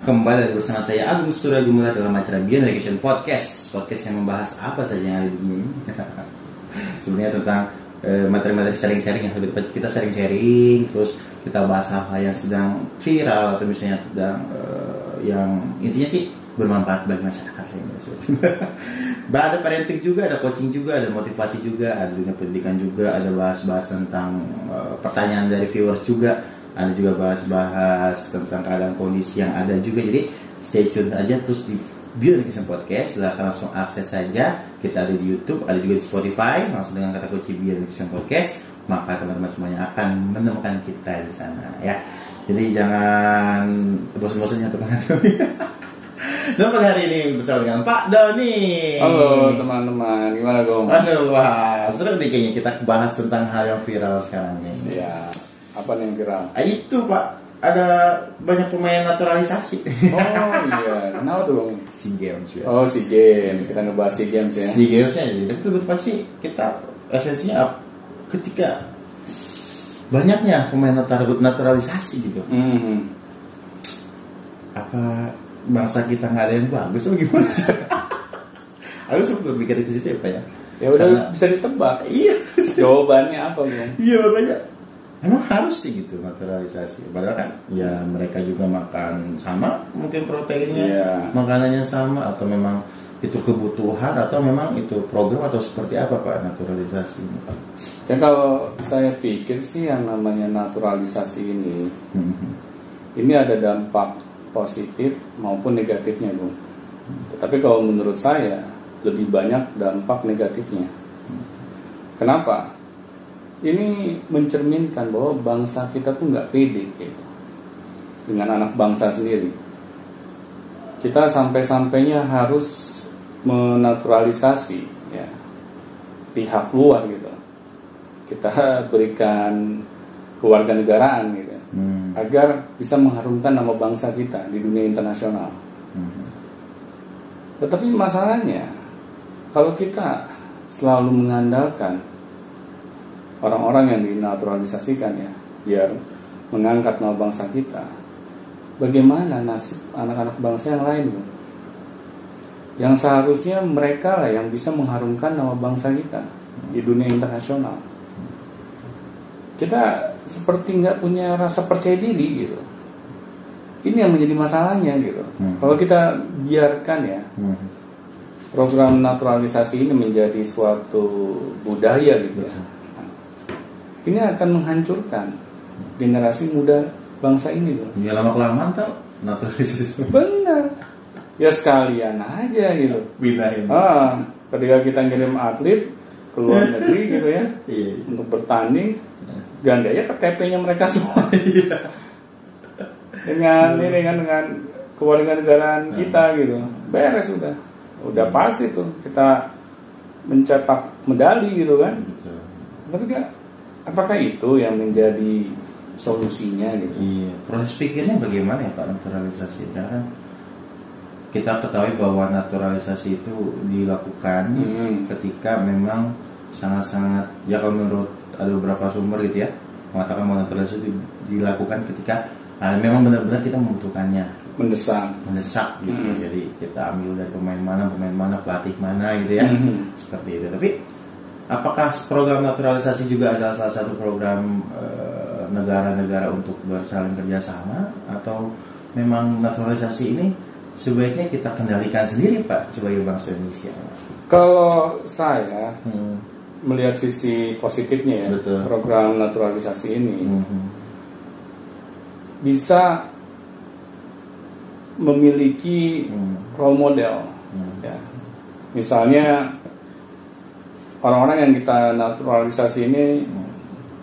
Kembali lagi bersama saya Agung Surya Gumula dalam acara Beyond Education Podcast. Podcast yang membahas apa saja yang ada di dunia ini. Sebenarnya tentang eh, materi-materi sharing-sharing yang lebih kita sharing-sharing Terus kita bahas hal-hal yang sedang viral atau misalnya sedang eh, yang intinya sih bermanfaat bagi masyarakat lainnya Ada parenting juga, ada coaching juga, ada motivasi juga, ada dunia pendidikan juga, ada bahas-bahas tentang eh, pertanyaan dari viewers juga ada juga bahas-bahas tentang keadaan kondisi yang ada juga. Jadi stay tune aja terus di Bio Education Podcast. Silahkan langsung akses saja. Kita ada di YouTube ada juga di Spotify. Langsung dengan kata kunci Bio Education Podcast maka teman-teman semuanya akan menemukan kita di sana ya. Jadi jangan bosan-bosannya menghadapi. Dan pada hari ini bersama dengan Pak Doni. Halo teman-teman, gimana Gong? Aduh, wah, seru nih kayaknya kita bahas tentang hal yang viral sekarang ini. Ya, apa nih yang viral? Ah, itu Pak, ada banyak pemain naturalisasi. Oh iya, kenapa tuh Gong? SEA Games ya. Oh SEA Games, kita ngebahas SEA Games ya. SEA Games ya, jadi itu betul sih kita esensinya ketika banyaknya pemain natur- naturalisasi gitu. Mhm. Apa bangsa kita nggak ada yang bagus atau gimana sih? Aku sempat berpikir ke situ ya Pak ya. Ya udah Karena- bisa ditebak. Iya, Jawabannya apa Gong? iya makanya emang harus sih gitu naturalisasi. Padahal kan ya mereka juga makan sama mungkin proteinnya, Iya. makanannya sama atau memang itu kebutuhan atau memang itu program atau seperti apa Pak naturalisasi? Ya kalau saya pikir sih yang namanya naturalisasi ini, Mhm. ini ada dampak positif maupun negatifnya Gong. Tetapi kalau menurut saya lebih banyak dampak negatifnya. Kenapa? Ini mencerminkan bahwa bangsa kita tuh nggak pede gitu. dengan anak bangsa sendiri. Kita sampai-sampainya harus menaturalisasi ya pihak luar gitu. Kita berikan kewarganegaraan gitu Hmm. agar bisa mengharumkan nama bangsa kita di dunia internasional. Mhm. Tetapi masalahnya, kalau kita selalu mengandalkan orang-orang yang dinaturalisasikan ya, biar mengangkat nama bangsa kita, bagaimana nasib anak-anak bangsa yang lain? Yang seharusnya mereka lah yang bisa mengharumkan nama bangsa kita di dunia internasional. Kita seperti nggak punya rasa percaya diri gitu. Ini yang menjadi masalahnya gitu. Hmm. Kalau kita biarkan ya Mhm. program naturalisasi ini menjadi suatu budaya gitu ya. Ini akan menghancurkan generasi muda bangsa ini loh. Ya lama kelamaan tau naturalisasi Benar. Ya sekalian aja gitu. pindahin. Ah, ketika kita ngirim atlet ke luar negeri gitu ya Iya. untuk bertanding, ganti aja KTP-nya mereka semua. dengan ini kan dengan kewarganegaraan kita gitu. Beres sudah. Udah pasti tuh kita mencetak medali gitu kan. Betul. Tapi kan apakah itu yang menjadi solusinya gitu? Iya, proses pikirnya bagaimana ya Pak naturalisasi? Karena kan kita ketahui bahwa naturalisasi itu dilakukan Hmm. ketika memang sangat-sangat ya kalau menurut ada beberapa sumber gitu ya mengatakan bahwa naturalisasi itu dilakukan ketika ah, memang benar-benar kita membutuhkannya Mendesak. mendesak gitu. Hmm. Jadi kita ambil dari pemain mana, pemain mana, pelatih mana gitu ya. Mhm. Seperti itu. Tapi apakah program naturalisasi juga adalah salah satu program eh, negara-negara untuk bersaling kerjasama atau memang naturalisasi ini sebaiknya kita kendalikan sendiri Pak sebagai bangsa Indonesia? Kalau saya Hmm. melihat sisi positifnya ya Betul. program naturalisasi ini Mhm. bisa memiliki Hmm. role model Hmm. ya misalnya orang-orang yang kita naturalisasi ini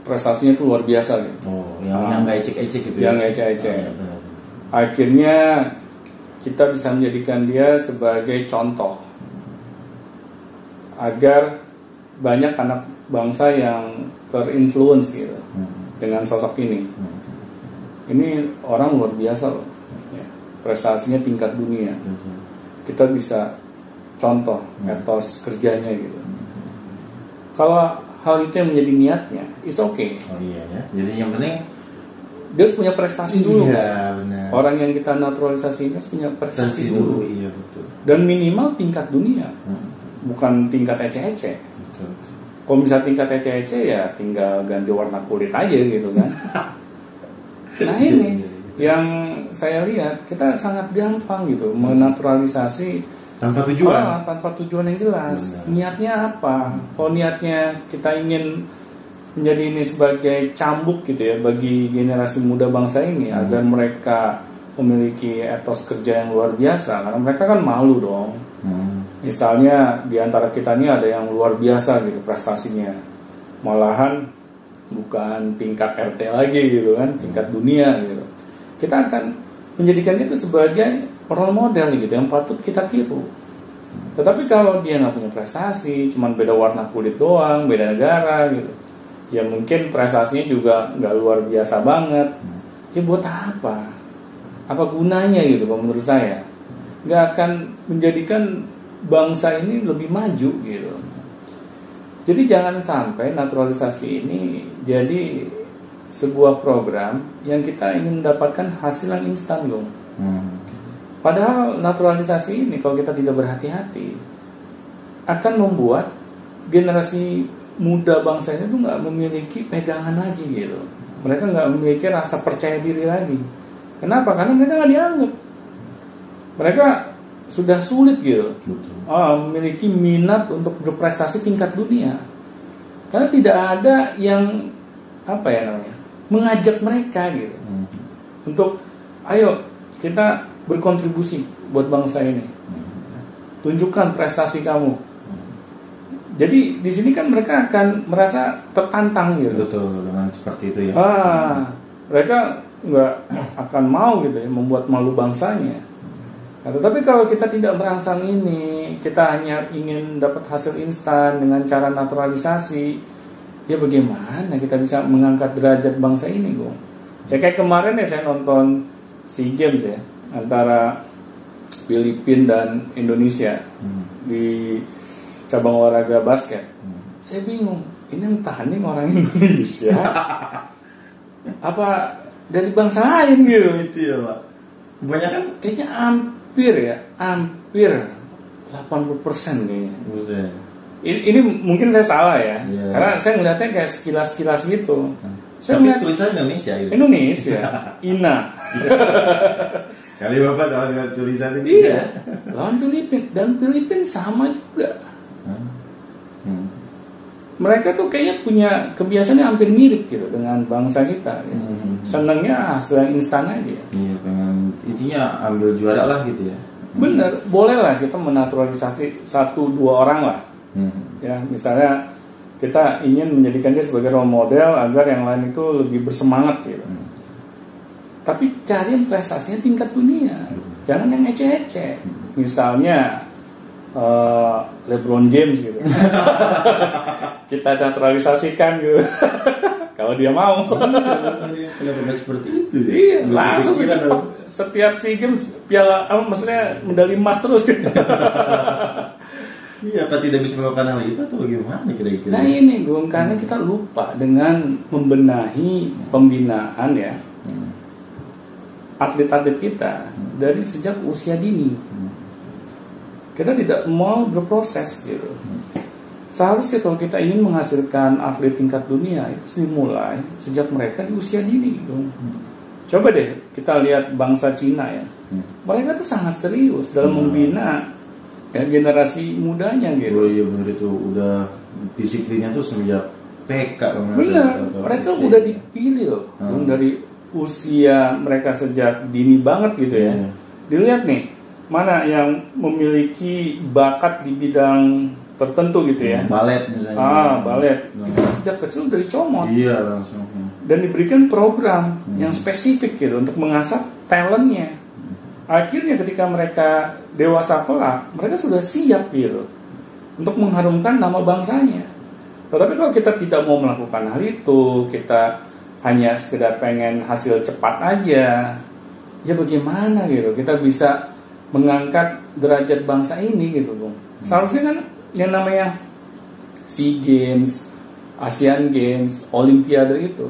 prestasinya itu luar biasa gitu Oh, yang Ah. yang nggak ecek-ecek gitu Yang ya? nggak ecek-ecek. Oh, benar. akhirnya kita bisa menjadikan dia sebagai contoh agar banyak anak bangsa yang terinfluence gitu Mhm. dengan sosok ini Mhm. ini orang luar biasa loh Ya, prestasinya tingkat dunia Mhm. kita bisa contoh Hmm. etos kerjanya gitu kalau hal itu yang menjadi niatnya it's okay Oh iya ya. Jadi yang penting dia harus punya prestasi dulu. Iya, benar. Orang yang kita naturalisasi ini harus punya prestasi Prestasi dulu. dulu, iya betul. Dan minimal tingkat dunia, Hmm, bukan tingkat ece-ece. betul, betul. Kalau bisa tingkat ece-ece ya tinggal ganti warna kulit aja gitu kan. nah ini yang saya lihat kita sangat gampang gitu menaturalisasi Tanpa tujuan. Ah, tanpa tujuan yang jelas. Benar. Niatnya apa? Kalau niatnya kita ingin menjadi ini sebagai cambuk gitu ya bagi generasi muda bangsa ini Hmm. agar mereka memiliki etos kerja yang luar biasa karena mereka kan malu dong. Hmm. Misalnya di antara kita ini ada yang luar biasa gitu prestasinya. Malahan bukan tingkat RT lagi gitu kan, tingkat dunia gitu. Kita akan menjadikannya itu sebagai role model gitu yang patut kita tiru. Tetapi kalau dia nggak punya prestasi, cuman beda warna kulit doang, beda negara gitu, ya mungkin prestasinya juga nggak luar biasa banget. Ya buat apa? Apa gunanya gitu, kalau menurut saya? Nggak akan menjadikan bangsa ini lebih maju gitu. Jadi jangan sampai naturalisasi ini jadi sebuah program yang kita ingin mendapatkan hasil yang instan loh. Hmm. Padahal naturalisasi ini kalau kita tidak berhati-hati akan membuat generasi muda bangsa ini tuh nggak memiliki pegangan lagi gitu. Mereka nggak memiliki rasa percaya diri lagi. Kenapa? Karena mereka nggak dianggap. Mereka sudah sulit gitu Betul. ah, memiliki minat untuk berprestasi tingkat dunia. Karena tidak ada yang apa ya namanya mengajak mereka gitu Hmm. untuk ayo kita berkontribusi buat bangsa ini. Tunjukkan prestasi kamu. Jadi di sini kan mereka akan merasa tertantang gitu. Betul dengan seperti itu ya. Ah, mereka nggak akan mau gitu ya membuat malu bangsanya. Nah, tetapi kalau kita tidak merangsang ini, kita hanya ingin dapat hasil instan dengan cara naturalisasi, ya bagaimana kita bisa mengangkat derajat bangsa ini, Bung? Ya kayak kemarin ya saya nonton SEA Games ya antara Filipina dan Indonesia Hmm. di cabang olahraga basket Hmm. saya bingung ini yang tanding orang Indonesia apa dari bangsa lain gitu Itu ya pak. Banyak kan? kayaknya hampir ya hampir 80% kayaknya Buset. ini, ini mungkin saya salah ya Iya. karena saya ngeliatnya kayak sekilas-sekilas gitu saya Tapi ngeliat tulisan Indonesia gitu. Indonesia Ina Kali bapak salah dengan tulisan itu. iya lawan Filipina dan Filipina sama juga Hmm. Hmm. mereka tuh kayaknya punya kebiasaan yang hampir mirip gitu dengan bangsa kita gitu. Hmm. senangnya hasil yang instan aja Iya pengen intinya ambil juara lah gitu ya. bener boleh lah kita menaturalisasi satu dua orang lah Hmm. ya misalnya kita ingin menjadikan dia sebagai role model agar yang lain itu lebih bersemangat gitu Hmm. Tapi cari yang prestasinya tingkat dunia jangan yang ece-ece misalnya eh, LeBron James gitu kita naturalisasikan gitu kalau dia mau Kenapa nggak seperti itu? ya? Iya, langsung cepat. Setiap SEA Games piala apa maksudnya medali emas terus gitu. Iya, apa tidak bisa melakukan hal itu atau bagaimana kira-kira? Nah ini Gung, karena kita lupa dengan membenahi pembinaan ya. Atlet-atlet kita dari sejak usia dini. Hmm. Kita tidak mau berproses gitu. Seharusnya kalau kita ingin menghasilkan atlet tingkat dunia itu dimulai sejak mereka di usia dini. Gung. Coba deh kita lihat bangsa Cina ya. Hmm. Mereka tuh sangat serius dalam Hmm. membina ya, generasi mudanya Oh gitu. iya benar itu udah disiplinnya tuh semenjak TK Benar, mereka udah dipilih loh Hmm. dari usia mereka sejak dini banget gitu ya. Iya. Dilihat nih mana yang memiliki bakat di bidang tertentu gitu ya. Balet misalnya. Ah, balet. Nah. Itu sejak kecil dari comot Iya langsung. dan diberikan program Hmm. yang spesifik gitu untuk mengasah talentnya. Akhirnya ketika mereka dewasa kelak, mereka sudah siap gitu untuk mengharumkan nama bangsanya. Tetapi kalau kita tidak mau melakukan hal itu, kita hanya sekedar pengen hasil cepat aja, ya bagaimana gitu? Kita bisa mengangkat derajat bangsa ini gitu, Bung. Seharusnya kan yang namanya SEA Games, Asian Games, Olimpiade itu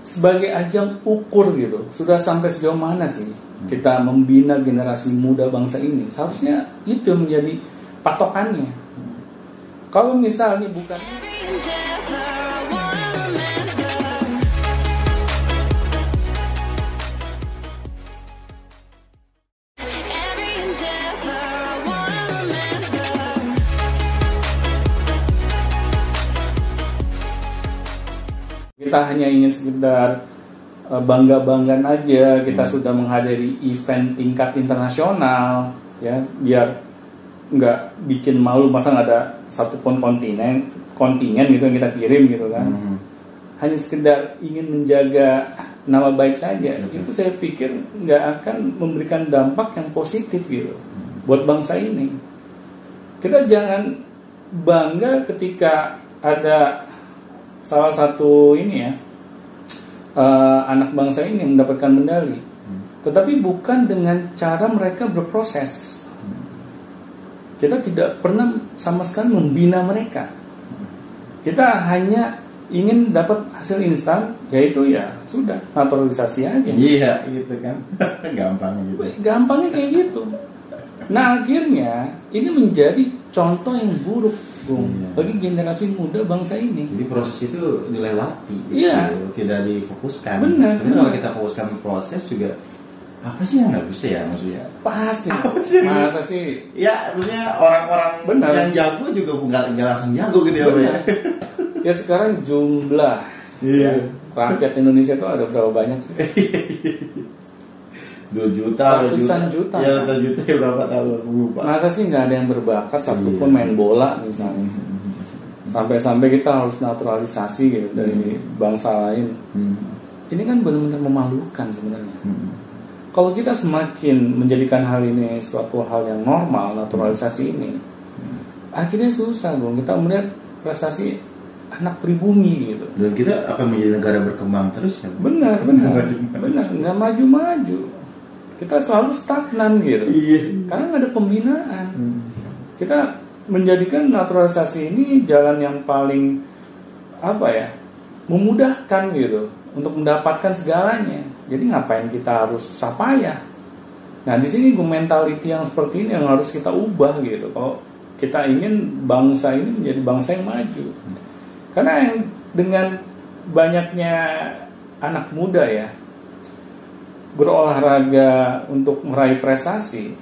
sebagai ajang ukur gitu. Sudah sampai sejauh mana sih kita membina generasi muda bangsa ini? Seharusnya itu menjadi patokannya. Kalau misalnya bukan kita hanya ingin sekedar eh, bangga-banggaan aja. Kita sudah menghadiri event tingkat internasional ya biar nggak bikin malu masa nggak ada satupun kontinen kontingen gitu yang kita kirim gitu kan. Hmm. hanya sekedar ingin menjaga nama baik saja. Betul. itu saya pikir nggak akan memberikan dampak yang positif gitu buat bangsa ini. Kita jangan bangga ketika ada salah satu ini ya eh, anak bangsa ini mendapatkan medali. Tetapi bukan dengan cara mereka berproses. Kita tidak pernah sama sekali membina mereka. Kita hanya ingin dapat hasil instan yaitu ya sudah naturalisasi aja. Iya gitu kan. Gampangnya gitu. gampangnya kayak gitu. Nah akhirnya ini menjadi contoh yang buruk Bung, Iya. bagi generasi muda bangsa ini Jadi proses itu dilewati, gitu. Iya. tidak difokuskan. Benar, Sebenarnya benar. kalau kita fokuskan proses juga apa sih yang nggak bisa ya maksudnya? pasti Apa sih? masa sih Ya, maksudnya orang-orang Benar. yang jago juga nggak nggak langsung jago gitu ya, ya. Benar. ya sekarang jumlah Iya. ya, rakyat Indonesia itu ada berapa banyak sih? Dua juta, Ratusan juta. Ya, ratusan juta ya berapa tahun aku lupa. Masa sih nggak ada yang berbakat satupun Iya. main bola misalnya. Sampai-sampai kita harus naturalisasi gitu dari bangsa lain. Hmm. Ini kan benar-benar memalukan sebenarnya. Hmm. Kalau kita semakin menjadikan hal ini suatu hal yang normal, naturalisasi ini, akhirnya susah dong kita melihat prestasi anak pribumi gitu. Dan kita akan menjadi negara berkembang terus ya. Benar, benar, benar, nggak maju-maju. Kita selalu stagnan gitu. Iya. Karena nggak ada pembinaan. Hmm. Kita menjadikan naturalisasi ini jalan yang paling apa ya, memudahkan gitu untuk mendapatkan segalanya. Jadi ngapain kita harus susah payah? Nah di sini gue mentality yang seperti ini yang harus kita ubah gitu. Kalau kita ingin bangsa ini menjadi bangsa yang maju. Karena yang dengan banyaknya anak muda ya berolahraga untuk meraih prestasi,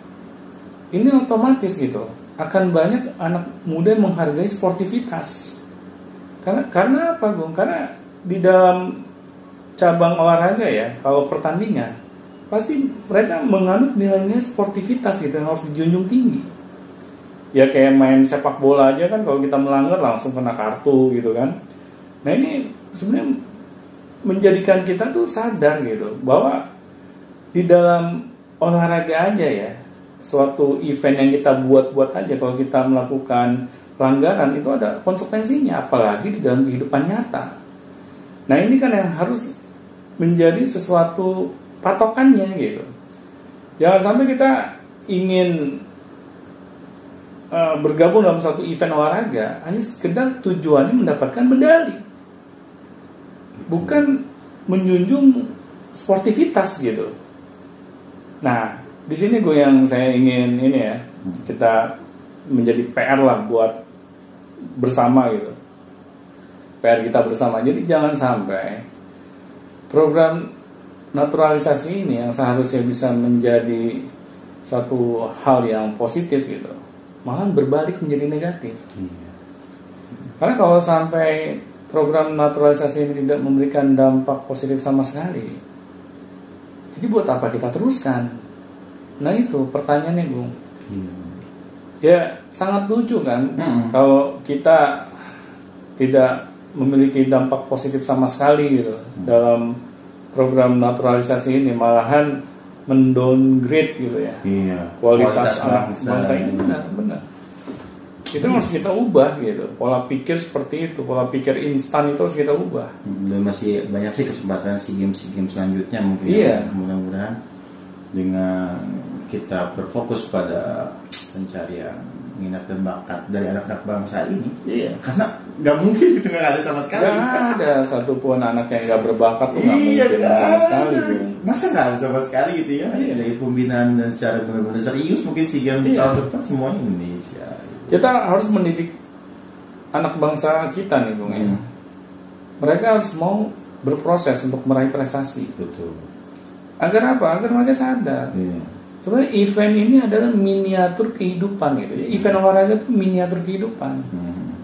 ini otomatis gitu akan banyak anak muda menghargai sportivitas. Karena karena apa, Bung? Karena di dalam cabang olahraga ya, kalau pertandingan pasti mereka menganut nilai-nilai sportivitas gitu yang harus dijunjung tinggi. Ya kayak main sepak bola aja kan kalau kita melanggar langsung kena kartu gitu kan. Nah ini sebenarnya menjadikan kita tuh sadar gitu bahwa di dalam olahraga aja ya suatu event yang kita buat-buat aja kalau kita melakukan pelanggaran itu ada konsekuensinya apalagi di dalam kehidupan nyata. Nah ini kan yang harus menjadi sesuatu patokannya gitu. Jangan sampai kita ingin uh, bergabung dalam satu event olahraga hanya sekedar tujuannya mendapatkan medali, bukan menjunjung sportivitas gitu. Nah di sini gue yang saya ingin ini ya kita menjadi PR lah buat bersama gitu. PR kita bersama. Jadi jangan sampai program naturalisasi ini yang seharusnya bisa menjadi satu hal yang positif gitu malah berbalik menjadi negatif. Iya. karena kalau sampai program naturalisasi ini tidak memberikan dampak positif sama sekali jadi buat apa kita teruskan Nah itu pertanyaannya Bung. Iya. Ya sangat lucu kan Mm-mm. kalau kita tidak memiliki dampak positif sama sekali gitu dalam program naturalisasi ini malahan mendowngrade gitu ya Iya. kualitas, anak bangsa. bangsa ini benar benar itu harus kita ubah gitu pola pikir seperti itu pola pikir instan itu harus kita ubah Dan masih banyak sih kesempatan si game si game selanjutnya mungkin. Iya. ya. Mudah-mudahan dengan kita berfokus pada pencarian minat dan bakat dari anak-anak bangsa ini Iya. karena nggak mungkin gitu nggak ada sama sekali Gak ada satupun anak yang gak berbakat tuh gak iya mungkin nggak sama sekali. masa nggak ada sama sekali gitu ya Iya. dari pembinaan dan secara benar-benar serius mungkin sih yang Iya. tahun depan semuanya Indonesia Kita harus mendidik anak bangsa kita nih Bung ya. Hmm. Mereka harus mau berproses untuk meraih prestasi. betul Agar apa? Agar mereka sadar. iya. Sebenarnya event ini adalah miniatur kehidupan gitu ya. Event olahraga itu miniatur kehidupan. Hmm.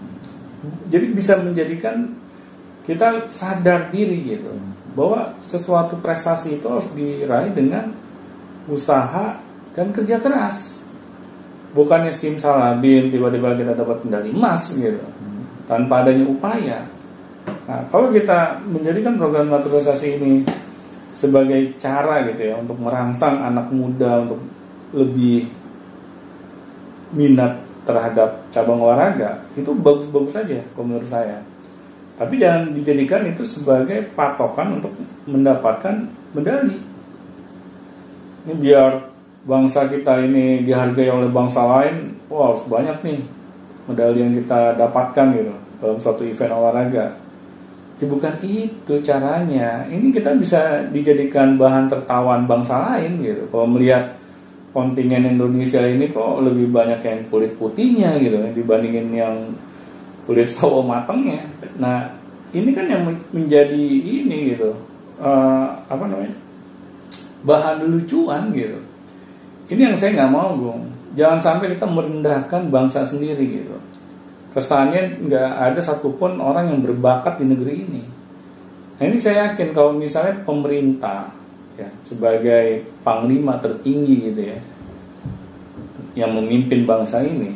Jadi bisa menjadikan kita sadar diri gitu bahwa sesuatu prestasi itu harus diraih dengan usaha dan kerja keras. Bukannya simsalabim tiba-tiba kita dapat medali emas gitu tanpa adanya upaya. Nah, kalau kita menjadikan program naturalisasi ini sebagai cara gitu ya untuk merangsang anak muda untuk lebih minat terhadap cabang olahraga itu bagus-bagus saja kalau menurut saya. Tapi jangan dijadikan itu sebagai patokan untuk mendapatkan medali. Ini biar bangsa kita ini dihargai oleh bangsa lain, wah harus banyak nih medali yang kita dapatkan gitu dalam suatu event olahraga. Ya bukan itu caranya. Ini kita bisa dijadikan bahan tertawan bangsa lain gitu. Kalau melihat kontingen Indonesia ini kok lebih banyak yang kulit putihnya gitu ya, dibandingin yang kulit sawo matangnya. Nah ini kan yang men- menjadi ini gitu eh, apa namanya bahan lucuan gitu. Ini yang saya nggak mau Bung. Jangan sampai kita merendahkan bangsa sendiri gitu. Kesannya nggak ada satupun orang yang berbakat di negeri ini. Nah ini saya yakin kalau misalnya pemerintah ya sebagai panglima tertinggi gitu ya yang memimpin bangsa ini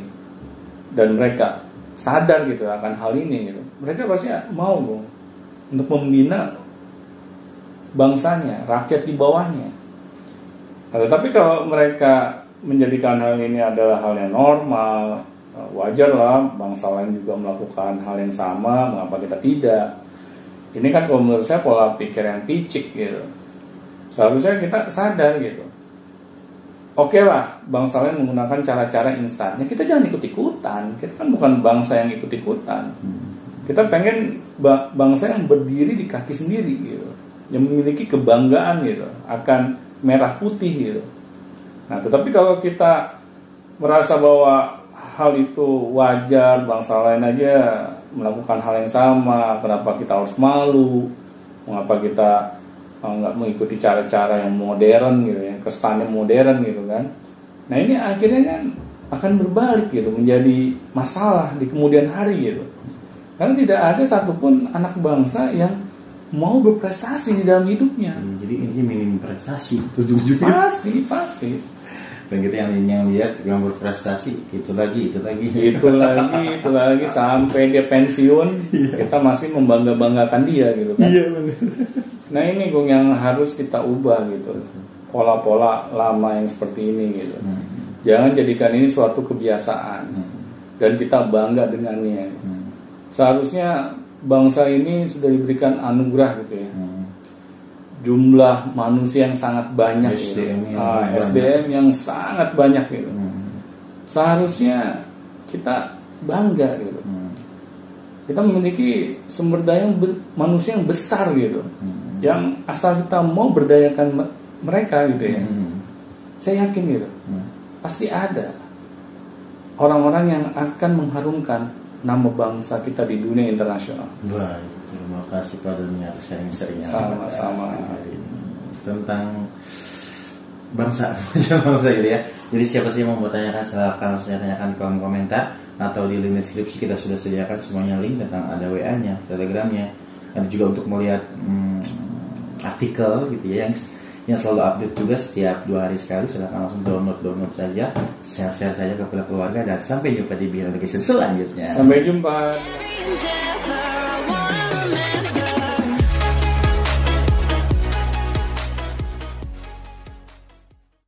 dan mereka sadar gitu akan hal ini gitu mereka pasti mau Bung, untuk membina bangsanya rakyat di bawahnya Nah, tetapi kalau mereka menjadikan hal ini adalah hal yang normal eh, wajar lah bangsa lain juga melakukan hal yang sama mengapa kita tidak? Ini kan kalau menurut saya pola pikir yang picik gitu. Seharusnya kita sadar gitu. Oke lah bangsa lain menggunakan cara-cara instan ya kita jangan ikut-ikutan. Kita kan bukan bangsa yang ikut-ikutan. Kita pengen ba- bangsa yang berdiri di kaki sendiri gitu. Yang memiliki kebanggaan gitu. Akan merah putih gitu. Nah tetapi kalau kita merasa bahwa hal itu wajar bangsa lain aja melakukan hal yang sama kenapa kita harus malu mengapa kita uh, nggak mengikuti cara-cara yang modern gitu yang kesannya modern gitu kan. Nah ini akhirnya kan akan berbalik gitu menjadi masalah di kemudian hari gitu. Karena tidak ada satupun anak bangsa yang mau berprestasi di dalam hidupnya. Hmm, jadi intinya minim prestasi ujung-ujungnya pasti pasti. Dan kita yang yang lihat yang berprestasi itu lagi itu lagi. Itu lagi itu lagi sampai dia pensiun kita masih membangga banggakan dia gitu kan. Iya benar nah ini Gung yang harus kita ubah gitu. Pola-pola lama yang seperti ini gitu. Hmm. jangan jadikan ini suatu kebiasaan. Dan kita bangga dengannya. Hmm. seharusnya bangsa ini sudah diberikan anugerah gitu ya Hmm. jumlah manusia yang sangat banyak SDM gitu. yang Ah, sangat SDM banyak. yang sangat banyak gitu Hmm. seharusnya kita bangga gitu Hmm. kita memiliki sumber daya yang manusia yang besar gitu Hmm. yang asal kita mau berdayakan me- mereka gitu ya Hmm. saya yakin gitu Hmm. pasti ada orang-orang yang akan mengharumkan nama bangsa kita di dunia internasional. Baik, terima kasih Pak Doni atas sharing-sharingnya. Sama-sama. tentang bangsa bangsa gitu ya. Jadi siapa sih yang mau bertanyakan silahkan langsung tanyakan di kolom komentar. Atau di link deskripsi kita sudah sediakan semuanya link tentang ada WA-nya, Telegramnya, dan juga untuk melihat hmm, artikel gitu ya yang yang selalu update juga setiap dua hari sekali silahkan langsung download download saja. Share share saja ke keluarga dan sampai jumpa di video selanjutnya. Sampai jumpa.